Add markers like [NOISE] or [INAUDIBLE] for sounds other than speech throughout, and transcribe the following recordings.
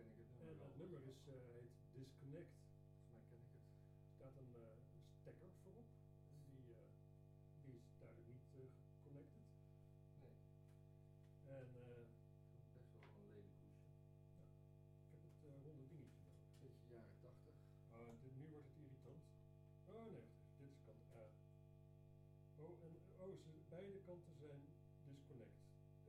ken ik het nummer En wel. het nummer is, eh, heet Disconnect. Volgens mij ken ik het. Er staat een eh, stekker voorop. Die, eh, die is duidelijk niet geconnected. Nee, En eh, best wel een lelijk hoesje. ja, ik heb het ronde dingetje nodig. Beetje jaren 80. Oh, dit, nu wordt het irritant. Oh nee, dit is kant A. Oh, en oh, ze, beide kanten zijn disconnect.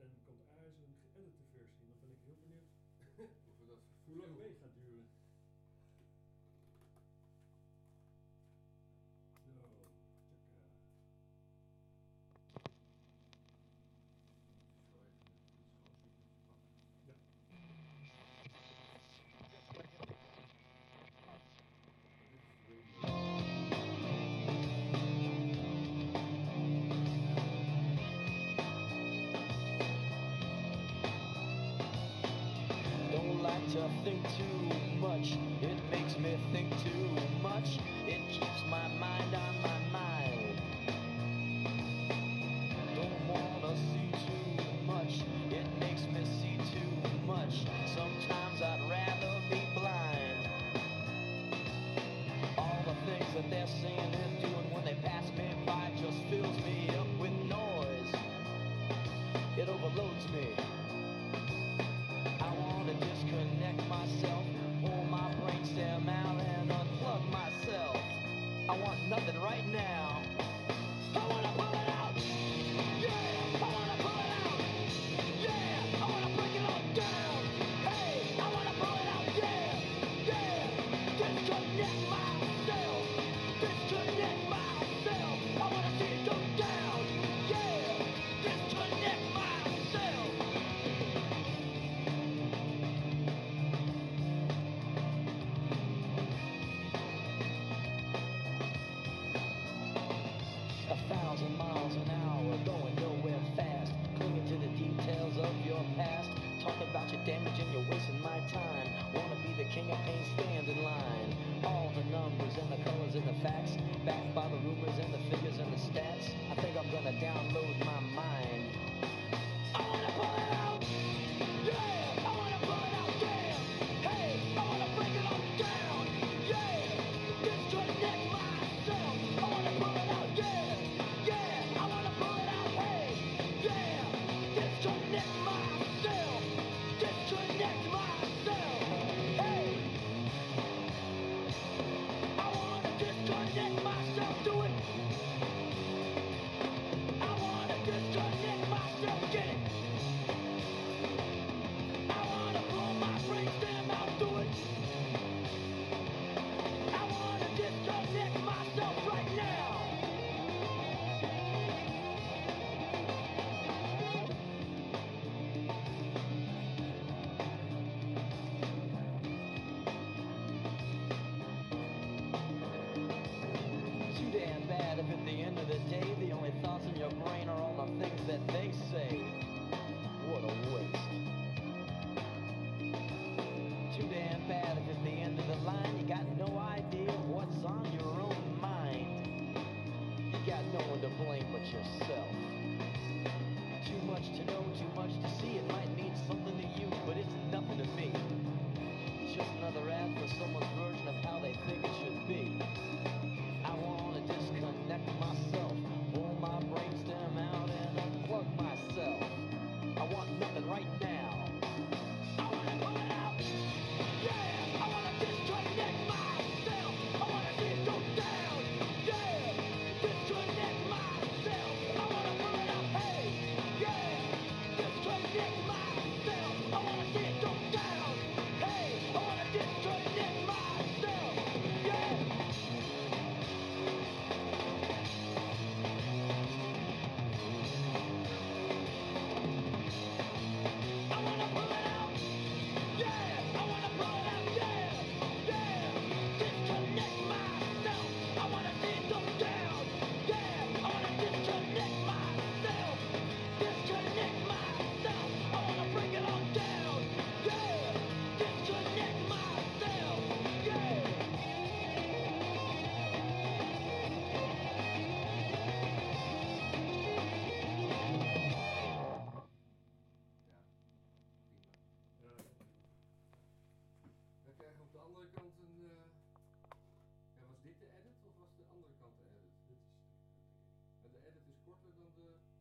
En kant A is een geëdite versie. Dan ben ik heel benieuwd [LAUGHS] Hoeveel dat vervoer mee gaat duren. To think too much. It makes me think too much. It keeps my mind on my mind. A thousand miles an hour, going nowhere fast. Clinging to the details of your past. Talking about your damage and you're wasting my time. Wanna be the king of pain, stand in line. All the numbers and the colors and the facts. Backed by the rumors and the figures Thank you. Thoughts in your brain are all the things that they say. What a waste. Too damn bad if at the end of the line you got no idea what's on your own mind. You got no one to blame but yourself. Too much to know, too much to see. It might mean something to you, but it's nothing to me. It's just another ad for someone's version of how they think it should be. Afrika'nda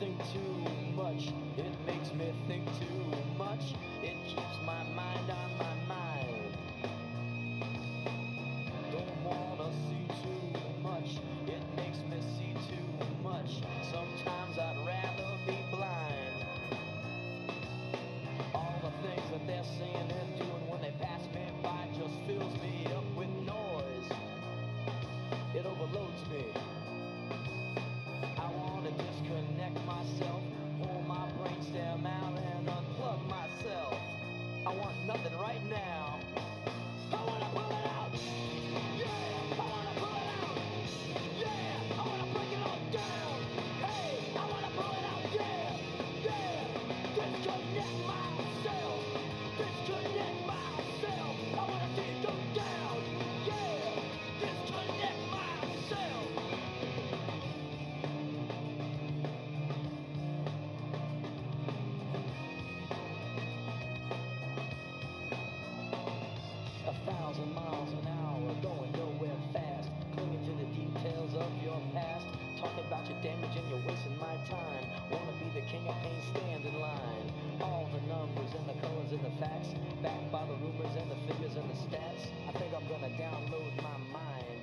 think too much. It makes me think too much. It keeps my mind on my mind. I want nothing right now. time. Wanna be the king of pain, stand in line. All the numbers and the colors and the facts, backed by the rumors and the figures and the stats. I think I'm gonna download my mind.